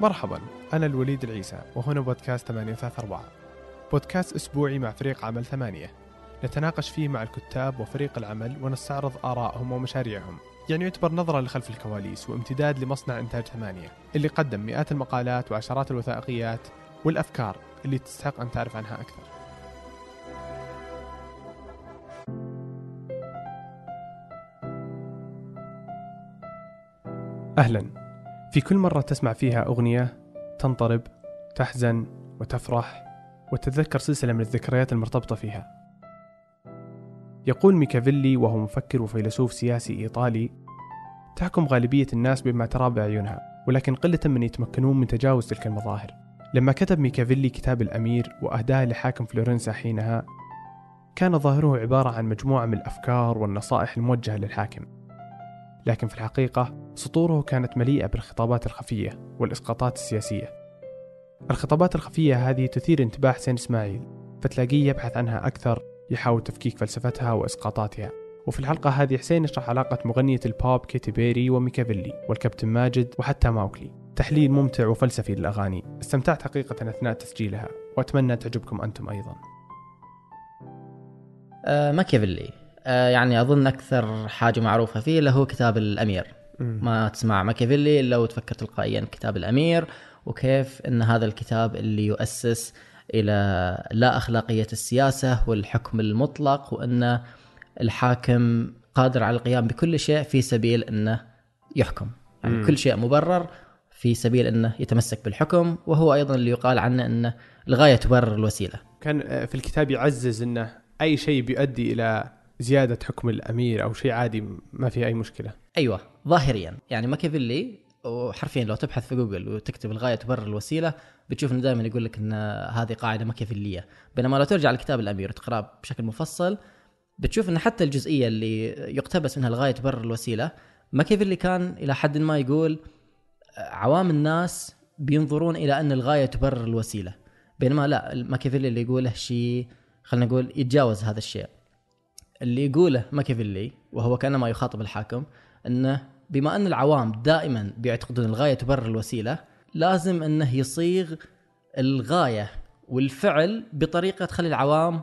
مرحبا أنا الوليد العيسى وهنا بودكاست 834 بودكاست أسبوعي مع فريق عمل ثمانية. نتناقش فيه مع الكتاب وفريق العمل ونستعرض آرائهم ومشاريعهم. يعني يعتبر نظرة لخلف الكواليس وامتداد لمصنع إنتاج ثمانية اللي قدم مئات المقالات وعشرات الوثائقيات والأفكار اللي تستحق أن تعرف عنها أكثر. أهلا. في كل مرة تسمع فيها أغنية تنطرب تحزن وتفرح وتتذكر سلسلة من الذكريات المرتبطة فيها. يقول ميكافيلي وهو مفكر وفيلسوف سياسي إيطالي تحكم غالبية الناس بما ترى بعيونها ولكن قلة من يتمكنون من تجاوز تلك المظاهر. لما كتب ميكافيلي كتاب الأمير وأهداه لحاكم فلورنسا حينها كان ظاهره عبارة عن مجموعة من الأفكار والنصائح الموجهة للحاكم. لكن في الحقيقة سطوره كانت مليئة بالخطابات الخفية والإسقاطات السياسية. الخطابات الخفية هذه تثير انتباه حسين إسماعيل فتلاقيه يبحث عنها أكثر يحاول تفكيك فلسفتها وإسقاطاتها. وفي الحلقة هذه حسين يشرح علاقة مغنية البوب كاتي بيري وميكافيلي والكابتن ماجد وحتى ماوكلي. تحليل ممتع وفلسفي للأغاني. استمتعت حقيقة أثناء تسجيلها وأتمنى تعجبكم أنتم أيضا. آه ماكيافيلي. آه يعني أظن أكثر حاجة معروفة فيه اللي هو كتاب الأمير. ما تسمع ماكيافيلي إلا وتفكر تلقائيا كتاب الأمير وكيف إن هذا الكتاب اللي يؤسس إلى لا أخلاقية السياسة والحكم المطلق وإن الحاكم قادر على القيام بكل شيء في سبيل إنه يحكم. يعني. كل شيء مبرر في سبيل إنه يتمسك بالحكم وهو أيضا اللي يقال عنه إنه الغاية تبرر الوسيلة. كان آه، في الكتاب يعزز أنه أي شيء بيؤدي إلى زيادة حكم الأمير أو شيء عادي ما فيه أي مشكلة. أيوه. ظاهريا. يعني ماكيافيلي وحرفيا لو تبحث في جوجل وتكتب الغاية تبرر الوسيلة بتشوف إنه دائما يقول لك إن هذه قاعدة ماكيافيليه بينما لو ترجع لكتاب الأمير وتقرأه بشكل مفصل بتشوف إن حتى الجزئية اللي يقتبس منها الغاية تبرر الوسيلة ماكيافيلي كان إلى حد ما يقول عوام الناس بينظرون إلى أن الغاية تبرر الوسيلة. بينما لا ماكيافيلي اللي يقوله شيء خلينا نقول يتجاوز هذا الشيء. اللي يقوله ماكيافيلي وهو كأنما يخاطب الحاكم إنه بما أن العوام دائما بيعتقدون الغاية تبرر الوسيلة لازم إنه يصيغ الغاية والفعل بطريقة تخلي العوام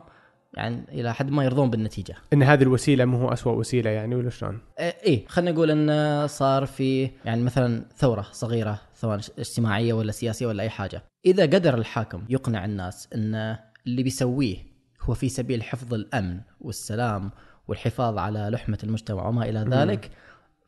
يعني إلى حد ما يرضون بالنتيجة. إن هذه الوسيلة مو هو أسوأ وسيلة يعني ولا شلون؟ آه، إيه خلينا نقول انه صار في يعني مثلا ثورة صغيرة سواء اجتماعية ولا سياسية ولا أي حاجة إذا قدر الحاكم يقنع الناس إن اللي بيسويه هو في سبيل حفظ الأمن والسلام والحفاظ على لحمة المجتمع وما إلى ذلك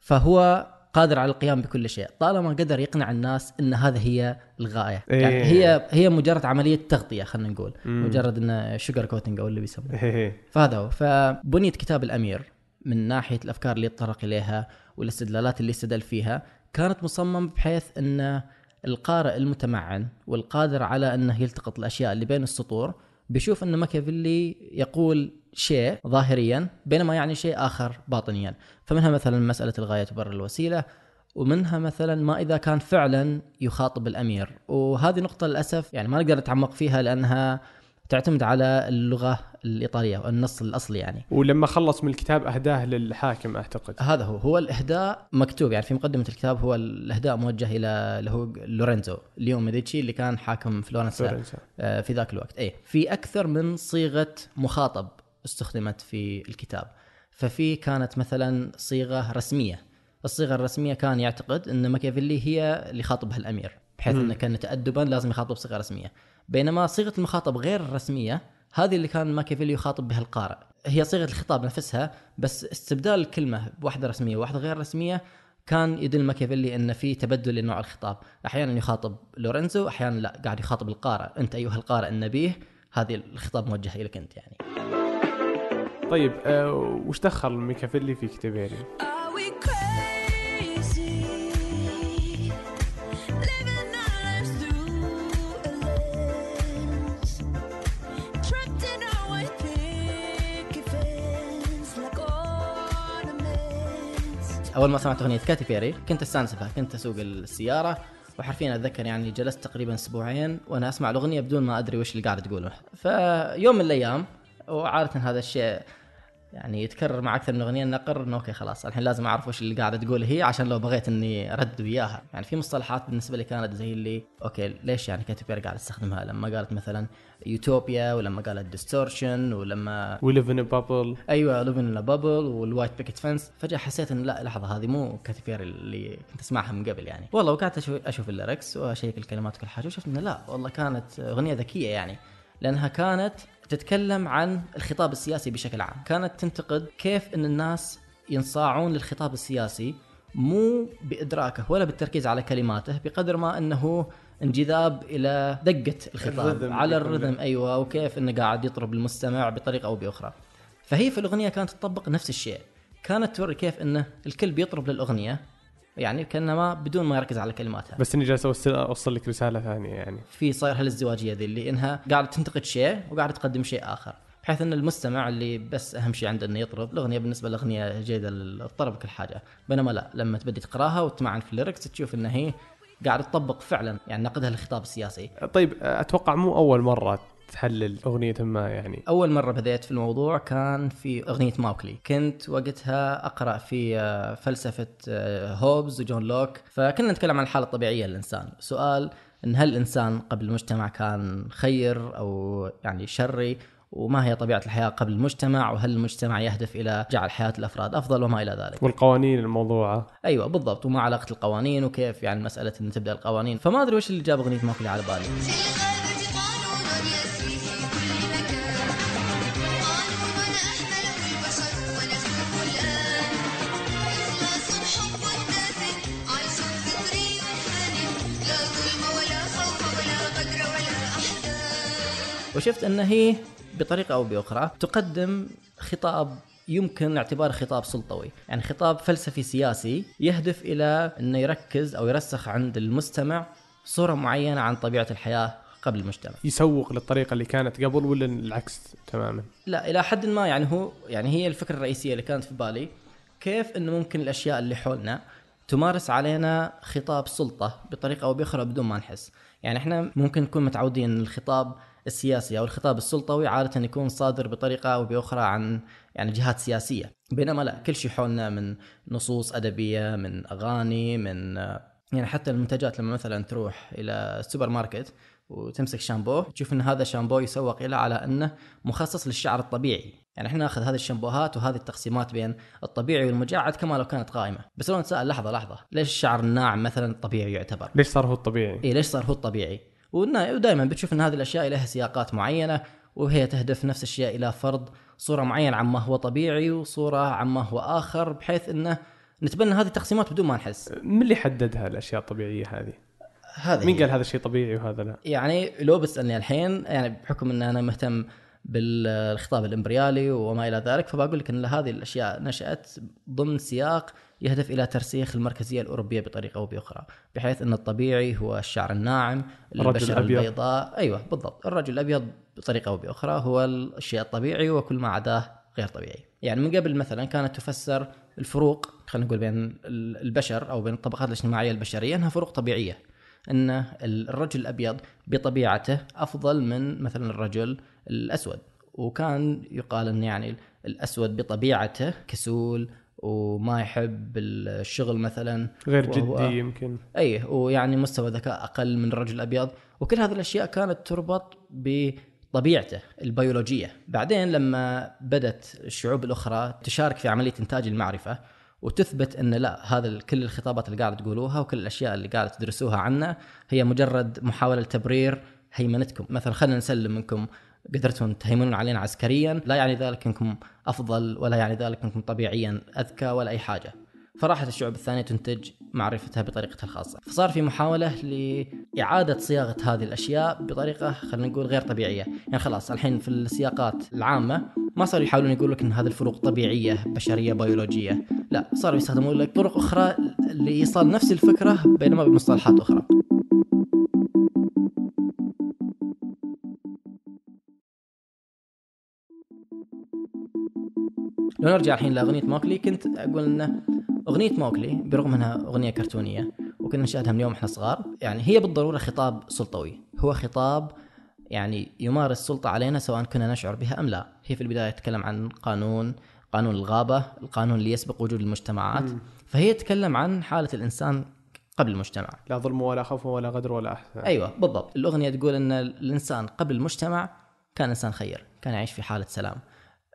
فهو قادر على القيام بكل شيء طالما قدر يقنع الناس إن هذه هي الغاية إيه. يعني هي هي مجرد عملية تغطية خلينا نقول مم. مجرد انه sugar coating أو اللي بيسموه هي فهذا هو فبنية كتاب الأمير من ناحية الأفكار اللي يتطرق إليها والاستدلالات اللي استدل فيها كانت مصمم بحيث أن القارئ المتمعن والقادر على أنه يلتقط الأشياء اللي بين السطور بيشوف أن ماكيافيلي يقول شيء ظاهريا بينما يعني شيء آخر باطنيا. فمنها مثلا مسألة الغاية تبرر الوسيلة ومنها مثلا ما إذا كان فعلا يخاطب الأمير. وهذه نقطة للأسف يعني ما نقدر نتعمق فيها لأنها تعتمد على اللغة الإيطالية والنص الأصلي يعني. ولما خلص من الكتاب أهداه للحاكم أعتقد. هذا هو. هو الإهداء مكتوب يعني في مقدمة الكتاب هو الإهداء موجه إلى اللي هو لورينزو دي ميديتشي اللي كان حاكم فلورنسا. آه، في ذاك الوقت. اي في أكثر من صيغة مخاطب استخدمت في الكتاب. ففي كانت مثلا صيغة رسمية. الصيغة الرسمية كان يعتقد إن ماكيافيلي هي اللي خاطبها الأمير بحيث. إنه كان تادبا لازم يخاطب بصيغه رسمية. بينما صيغة المخاطب غير الرسمية هذه اللي كان ماكيافيلي يخاطب بها القارئ هي صيغة الخطاب نفسها بس استبدال الكلمة بواحدة رسمية وواحدة غير رسمية كان يدل ماكيافيلي إن في تبدل لنوع الخطاب، أحيانا يخاطب لورينزو، أحيانا لا قاعد يخاطب القارئ، أنت أيها القارئ النبيه، هذه الخطاب موجه إليك أنت يعني. طيب آه وش دخل ميكافيلي في كاتي بيري؟ Are أول ما سمعت أغنية كاتي بيري كنت استانس فيها، كنت أسوق السيارة وحرفيا أتذكر يعني جلست تقريبا أسبوعين وأنا أسمع الأغنية بدون ما أدري وش اللي قاعد تقوله. فيوم من الأيام وعادة هذا الشيء يعني يتكرر مع أكثر من أغنية اقرر إنه okay خلاص الحين لازم أعرف وش اللي قاعدة تقول هي عشان لو بغيت إني أرد وياها. يعني في مصطلحات بالنسبة لي كانت زي اللي okay ليش يعني كاتي بيري قاعد تستخدمها لما قالت مثلا يوتوبيا ولما قالت distortion ولما we live in bubble أيوه living in bubble وال white picket fence فجأة حسيت ان لا لحظة هذه مو كاتي بيري اللي كنت أسمعها من قبل يعني. والله وقعدت أشوف, أشوف ال lyrics وأشيك الكلمات وكل حاجة وشفت إنه لا والله كانت أغنية ذكية يعني. لأنها كانت تتكلم عن الخطاب السياسي بشكل عام. كانت تنتقد كيف إن الناس ينصاعون للخطاب السياسي مو بإدراكه ولا بالتركيز على كلماته بقدر ما إنه انجذاب إلى دقة الخطاب الرذم على الرذم أيوه وكيف إنه قاعد يطرب المستمع بطريقة أو بأخرى. فهي في الأغنية كانت تطبق نفس الشيء. كانت توري كيف إنه الكل بيطرب للأغنية يعني كأنما بدون ما يركز على كلماتها. بس إني جالس اوصل أوصل لك رسالة ثانية يعني. في صاير هالازدواجيه ذي اللي إنها قاعدة تنتقد شيء وقاعده تقدم شيء آخر. بحيث إن المستمع اللي بس أهم شيء عنده إنه يطرب الأغنية بالنسبة للاغنيه جيدة للطرب كل حاجة. بينما لا لما تبدي تقراها وتمعن في ال lyrics تشوف ان هي قاعدة تطبق فعلا يعني نقدها للخطاب السياسي. طيب أتوقع مو أول مرة تحلل أغنية ما يعني. أول مرة بديت في الموضوع كان في أغنية ماوكلي. كنت وقتها أقرأ في آه، فلسفة آه، هوبز وجون لوك. فكنا نتكلم عن الحالة الطبيعية للإنسان. سؤال إن هل الإنسان قبل المجتمع كان خير أو يعني شري؟ وما هي طبيعة الحياة قبل المجتمع؟ وهل المجتمع يهدف إلى جعل حياة الأفراد أفضل وما إلى ذلك؟ والقوانين الموضوعة. أيوه بالضبط. وما علاقة القوانين وكيف يعني مسألة إن تبدأ القوانين. فما أدري وش اللي جاب أغنية ماوكلي على بالي. وشفت أن هي بطريقة أو بأخرى تقدم خطاب يمكن اعتباره خطاب سلطوي، يعني خطاب فلسفي سياسي يهدف إلى أنه يركز أو يرسخ عند المستمع صورة معينة عن طبيعة الحياة قبل المجتمع. يسوق للطريقة اللي كانت قبل ولا العكس تماما لا إلى حد ما يعني هو يعني هي الفكرة الرئيسية اللي كانت في بالي كيف إنه ممكن الأشياء اللي حولنا تمارس علينا خطاب سلطة بطريقة أو بأخرى بدون ما نحس، يعني إحنا ممكن نكون متعودين إن الخطاب السياسي أو الخطاب السلطوي عادة يكون صادر بطريقة أو بأخرى عن يعني جهات سياسية، بينما لا كل شيء حولنا من نصوص أدبية، من أغاني، من يعني حتى المنتجات. لما مثلا تروح إلى السوبر ماركت وتمسك شامبو تشوف إن هذا شامبو يسوق إلى على إنه مخصص للشعر الطبيعي. يعني إحنا ناخذ هذه الشامبوهات وهذه التقسيمات بين الطبيعي والمجعد كما لو كانت قائمة. بس لو نتساءل لحظة لحظة. ليش الشعر الناعم مثلا طبيعي يعتبر؟ ليش صار هو الطبيعي؟ اي ليش صار هو الطبيعي؟ ودائما بتشوف إن هذه الأشياء لها سياقات معينة وهي تهدف نفس الشيء إلى فرض صورة معينة عما هو طبيعي وصورة عما هو آخر بحيث انه نتبنى هذه التقسيمات بدون ما نحس. من اللي حددها الأشياء الطبيعية هذه؟ هذا مين هي. قال هذا الشيء طبيعي وهذا لا؟ يعني لو بتسألني الحين يعني بحكم إن أنا مهتم بالخطاب الإمبريالي وما إلى ذلك فبقول لك إن هذه الأشياء نشأت ضمن سياق يهدف إلى ترسيخ المركزية الأوروبية بطريقة أو بأخرى، بحيث إن الطبيعي هو الشعر الناعم، الرجل البشره. البيضاء، أيوه بالضبط، الرجل الأبيض بطريقة أو بأخرى هو الشيء الطبيعي وكل ما عداه غير طبيعي. يعني من قبل مثلا كانت تفسر الفروق خلينا نقول بين البشر أو بين الطبقات الاجتماعية البشرية إنها فروق طبيعية. إن الرجل الأبيض بطبيعته أفضل من مثلا الرجل الأسود. وكان يقال إن يعني الأسود بطبيعته كسول وما يحب الشغل مثلا. غير جدي يمكن. اي ويعني مستوى ذكاء أقل من الرجل الابيض وكل هذه الأشياء كانت تربط بطبيعته البيولوجية. بعدين لما بدت الشعوب الأخرى تشارك في عملية إنتاج المعرفة وتثبت إن لا هذا كل الخطابات اللي قاعدة تقولوها وكل الأشياء اللي قاعدة تدرسوها عنا هي مجرد محاولة تبرير هيمنتكم. مثلا خلينا نسلم منكم قدرتم تهيمنون علينا عسكريا لا يعني ذلك إنكم أفضل ولا يعني ذلك إنكم طبيعيا أذكى ولا أي حاجة. فراحت الشعوب الثانية تنتج معرفتها بطريقتها الخاصة. فصار في محاولة لإعادة صياغة هذه الأشياء بطريقة خلينا نقول غير طبيعية. يعني خلاص الحين في السياقات العامة ما صاروا يحاولون يقول لك إن هذه الفروق طبيعية بشرية بيولوجية. لا صاروا يستخدمون لك طرق أخرى لإيصال نفس الفكرة بينما بمصطلحات أخرى. لو نرجع الحين لأغنية موكلي كنت أقول إنه أغنية موكلي برغم إنها أغنية كرتونية وكنا نشاهدها من يوم إحنا صغار يعني هي بالضرورة خطاب سلطوي. هو خطاب يعني يمارس سلطة علينا سواء كنا نشعر بها أم لا. هي في البداية تتكلم عن قانون قانون الغابة القانون اللي يسبق وجود المجتمعات. فهي تتكلم عن حالة الإنسان قبل المجتمع. لا ظلم ولا خوف ولا غدر ولا احسان أيوه بالضبط. الأغنية تقول إن الإنسان قبل المجتمع كان إنسان خير كان يعيش في حالة سلام.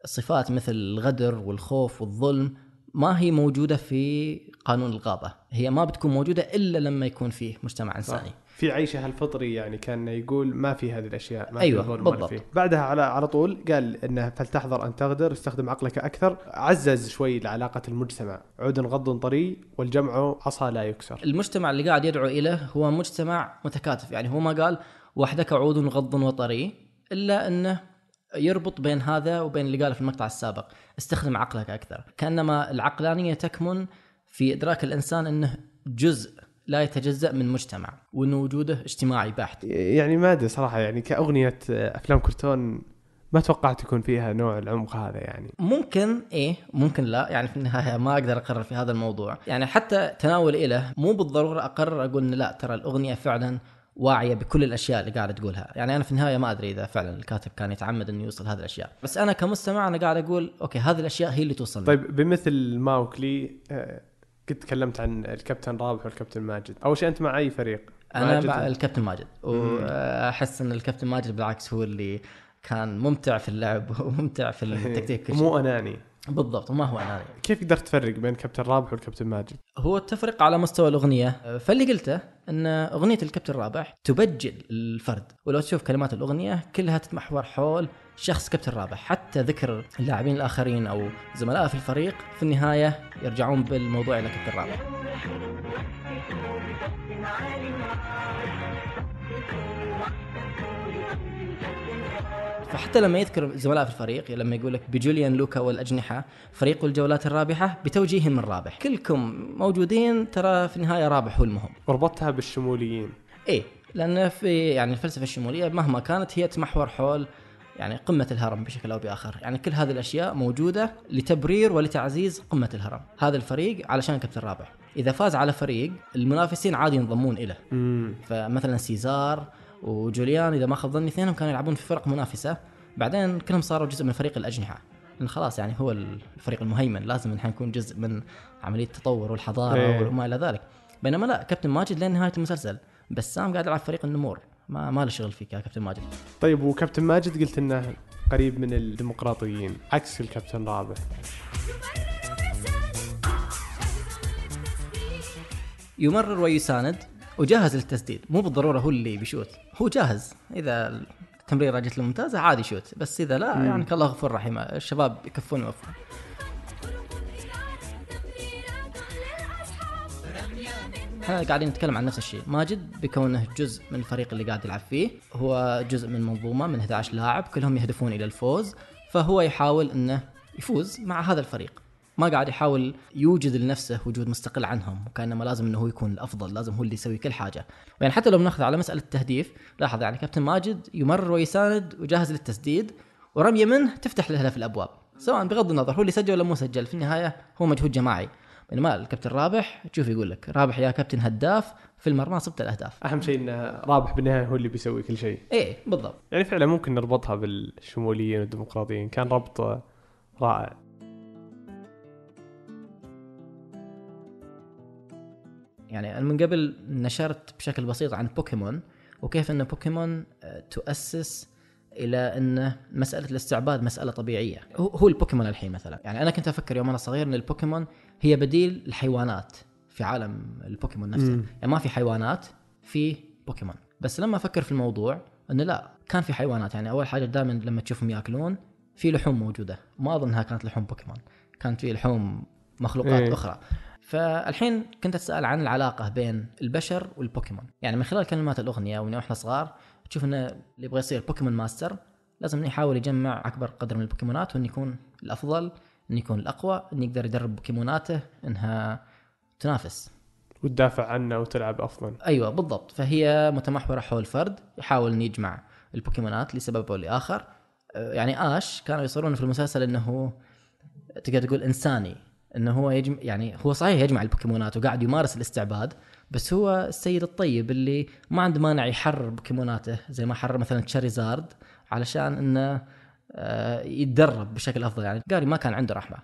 صفات مثل الغدر والخوف والظلم ما هي موجودة في قانون الغابة. هي ما بتكون موجودة إلا لما يكون فيه مجتمع إنساني. في عيشه الفطري يعني كان يقول ما في هذه الأشياء ما أيوة، في ظلم ولا بالضبط. فيه. بعدها على على طول قال إنه فلتحذر أن تغدر استخدم عقلك أكثر. عزز شوي لعلاقه المجتمع. عود غض طري والجمع عصا لا يكسر. المجتمع اللي قاعد يدعو إليه هو مجتمع متكاتف. يعني هو ما قال وحدك عود غض وطري إلا إنه يربط بين هذا وبين اللي قاله في المقطع السابق استخدم عقلك أكثر. كأنما العقلانية تكمن في إدراك الإنسان إنه جزء لا يتجزأ من مجتمع وإن وجوده اجتماعي بحت. يعني ما ادري صراحة يعني كأغنية أفلام كرتون ما توقعت يكون فيها نوع العمق هذا يعني. ممكن إيه ممكن لا. يعني في النهاية ما أقدر أقرر في هذا الموضوع. يعني حتى تناولي له مو بالضرورة أقرر أقول لا ترى الأغنية فعلا واعية بكل الأشياء اللي قاعد تقولها. يعني أنا في النهاية ما أدري إذا فعلا الكاتب كان يتعمد إنه يوصل هذه الأشياء. بس أنا كمستمع أنا قاعد أقول أوكي هذه الأشياء هي اللي توصلنا طيب بمثل ماوكلي آه، قد تكلمت عن الكابتن رابح والكابتن ماجد. أول شيء أنت مع أي فريق؟ أنا مع الكابتن ماجد. وأحس إن الكابتن ماجد بالعكس هو اللي كان ممتع في اللعب وممتع في التكتيك. مو أناني. بالضبط وما هو اناني كيف قدرت تفرق بين كابتن رابح والكابتن ماجد؟ هو التفرق على مستوى الأغنية. فاللي قلته إن أغنية الكابتن رابح تبجل الفرد ولو تشوف كلمات الأغنية كلها تتمحور حول شخص كابتن رابح. حتى ذكر اللاعبين الآخرين أو زملائه في الفريق في النهاية يرجعون بالموضوع إلى كابتن رابح. فحتى لما يذكر زملاء في الفريق لما يقول لك بجوليان لوكا والأجنحة فريق الجولات الرابحة بتوجيه من رابح. كلكم موجودين ترى في النهاية رابح هو المهم. وربطتها بالشموليين. إيه لأن في يعني الفلسفة الشمولية مهما كانت هي تمحور حول يعني قمة الهرم بشكل أو بآخر. يعني كل هذه الأشياء موجودة لتبرير ولتعزيز قمة الهرم. هذا الفريق علشان كابتن رابح. إذا فاز على فريق المنافسين عادي ينضمون إليه امم فمثلا سيزار وجوليان إذا ما خاب ظني اثنينهم كانوا يلعبون في فرق منافسة. بعدين كلهم صاروا جزء من فريق الأجنحة. لأن خلاص يعني هو الفريق المهيمن لازم نحن نكون جزء من عملية التطور والحضارة إيه. وما إلى ذلك. بينما لا كابتن ماجد لين نهاية المسلسل. بسام قاعد يلعب فريق النمور. ما ما له شغل فيك يا كابتن ماجد. طيب وكابتن ماجد قلت إنه قريب من الديمقراطيين عكس الكابتن رابح. يمرر ويساند. وجاهز للتسديد. مو بالضرورة هو اللي بيشوت. هو جاهز. إذا التمريره جت له ممتازه عادي شوت بس إذا لا يعني الله غفور رحيم. الشباب يكفون ويوفون. إحنا قاعدين نتكلم عن نفس الشيء. ماجد بكونه جزء من الفريق اللي قاعد يلعب فيه. هو جزء من منظومة من 11 لاعب كلهم يهدفون إلى الفوز. فهو يحاول إنه يفوز مع هذا الفريق. ما قاعد يحاول يوجد لنفسه وجود مستقل عنهم وكانما لازم إنه هو يكون الأفضل لازم هو اللي يسوي كل حاجة. يعني حتى لو بناخذ على مسألة التهديف لاحظ يعني كابتن ماجد يمرر ويساند وجاهز للتسديد ورمية منه تفتح له الأبواب. سواء بغض النظر هو اللي سجل ولا مو سجل في النهاية هو مجهود جماعي. بينما الكابتن رابح تشوف يقول لك رابح يا كابتن هداف في المرمى صبت الأهداف. أهم شيء انه رابح بالنهاية هو اللي بيسوي كل شيء. إيه بالضبط. يعني فعلا ممكن نربطها بالشموليين والديمقراطيين. كان ربط رائع. يعني أنا من قبل نشرت بشكل بسيط عن بوكيمون وكيف إن بوكيمون آه، تؤسس إلى إن مسألة الاستعباد مسألة طبيعية. هو البوكيمون الحين مثلا. يعني أنا كنت أفكر يوم أنا صغير إن البوكيمون هي بديل الحيوانات في عالم البوكيمون نفسه. مم. يعني ما في حيوانات في بوكيمون. بس لما أفكر في الموضوع إنه لا كان في حيوانات. يعني أول حاجة دائما لما تشوفهم يأكلون في لحوم موجودة. ما اظن انها كانت لحوم بوكيمون. كانت في لحوم مخلوقات إيه. أخرى. فالحين كنت اتساءل عن العلاقة بين البشر والبوكيمون. يعني من خلال كلمات الأغنية ومن وإحنا صغار تشوف انه اللي يبغى يصير بوكيمون ماستر لازم انه يحاول يجمع أكبر قدر من البوكيمونات وانه يكون الأفضل انه يكون الأقوى انه يقدر يدرب بوكيموناته إنها تنافس. وتدافع عنه وتلعب أفضل. أيوه بالضبط. فهي متمحورة حول فرد يحاول إن يجمع البوكيمونات لسبب أو لآخر. يعني آش كانوا يصورون في المسلسل إنه تقدر تقول إنساني. إنه هو يجمع يعني هو صحيح يجمع البوكيمونات وقاعد يمارس الاستعباد بس هو السيد الطيب اللي ما عنده مانع يحرر بوكيموناته زي ما حرر مثلا تشاريزارد علشان إنه آه، يتدرب بشكل أفضل. يعني جاري ما كان عنده رحمة.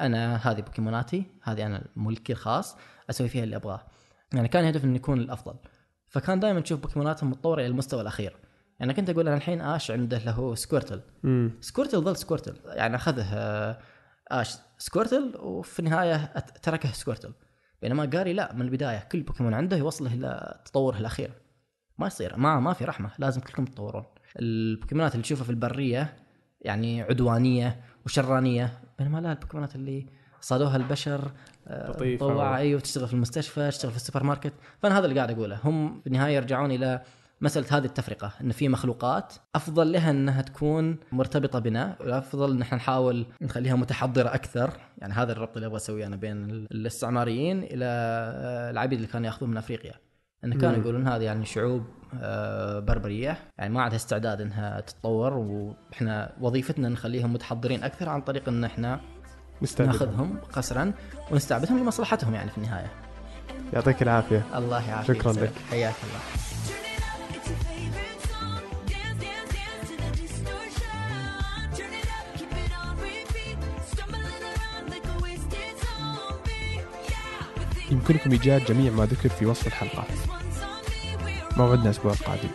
أنا هذه بوكيموناتي هذه أنا ملكي الخاص أسوي فيها اللي أبغاه. يعني كان يهدف إنه يكون الأفضل. فكان دائما تشوف بوكيمونات متطورة إلى المستوى الأخير. يعني كنت أقول أنا الحين آش عنده له سكورتل. امم سكورتل ظل سكورتل. يعني أخذه آه، اش سكورتل وفي النهاية تركه سكورتل. بينما جاري لا من البداية كل بوكيمون عنده يوصله إلى تطوره الأخير. ما يصير ما ما في رحمة لازم كلكم تطورون. البوكيمونات اللي تشوفها في البرية يعني عدوانية وشرانية بينما لا البوكيمونات اللي صادوها البشر آه، و- أيوه تشتغل في المستشفى تشتغل في السوبر ماركت. فأنا هذا اللي قاعد أقوله. هم في النهاية يرجعون إلى مسألة هذه التفرقة إن في مخلوقات أفضل لها إنها تكون مرتبطة بنا والافضل إن إحنا نحاول نخليها متحضرة أكثر. يعني هذا الربط اللي أبغى أسويه أنا بين ال- الاستعماريين إلى آه، العبيد اللي كانوا يأخذون من أفريقيا. انه كانوا. يقولون هذه يعني شعوب آه، بربرية. يعني ما عندها استعداد إنها تتطور وإحنا وظيفتنا نخليهم متحضرين أكثر عن طريق إن إحنا مستعد ناخذهم قسرا ونستعبدهم لمصلحتهم يعني في النهاية. يعطيك العافية. الله يعافيك. شكراً. لك. حياك الله. يمكنكم إيجاد جميع ما ذكر في وصف. We're موعدنا الأسبوع القادم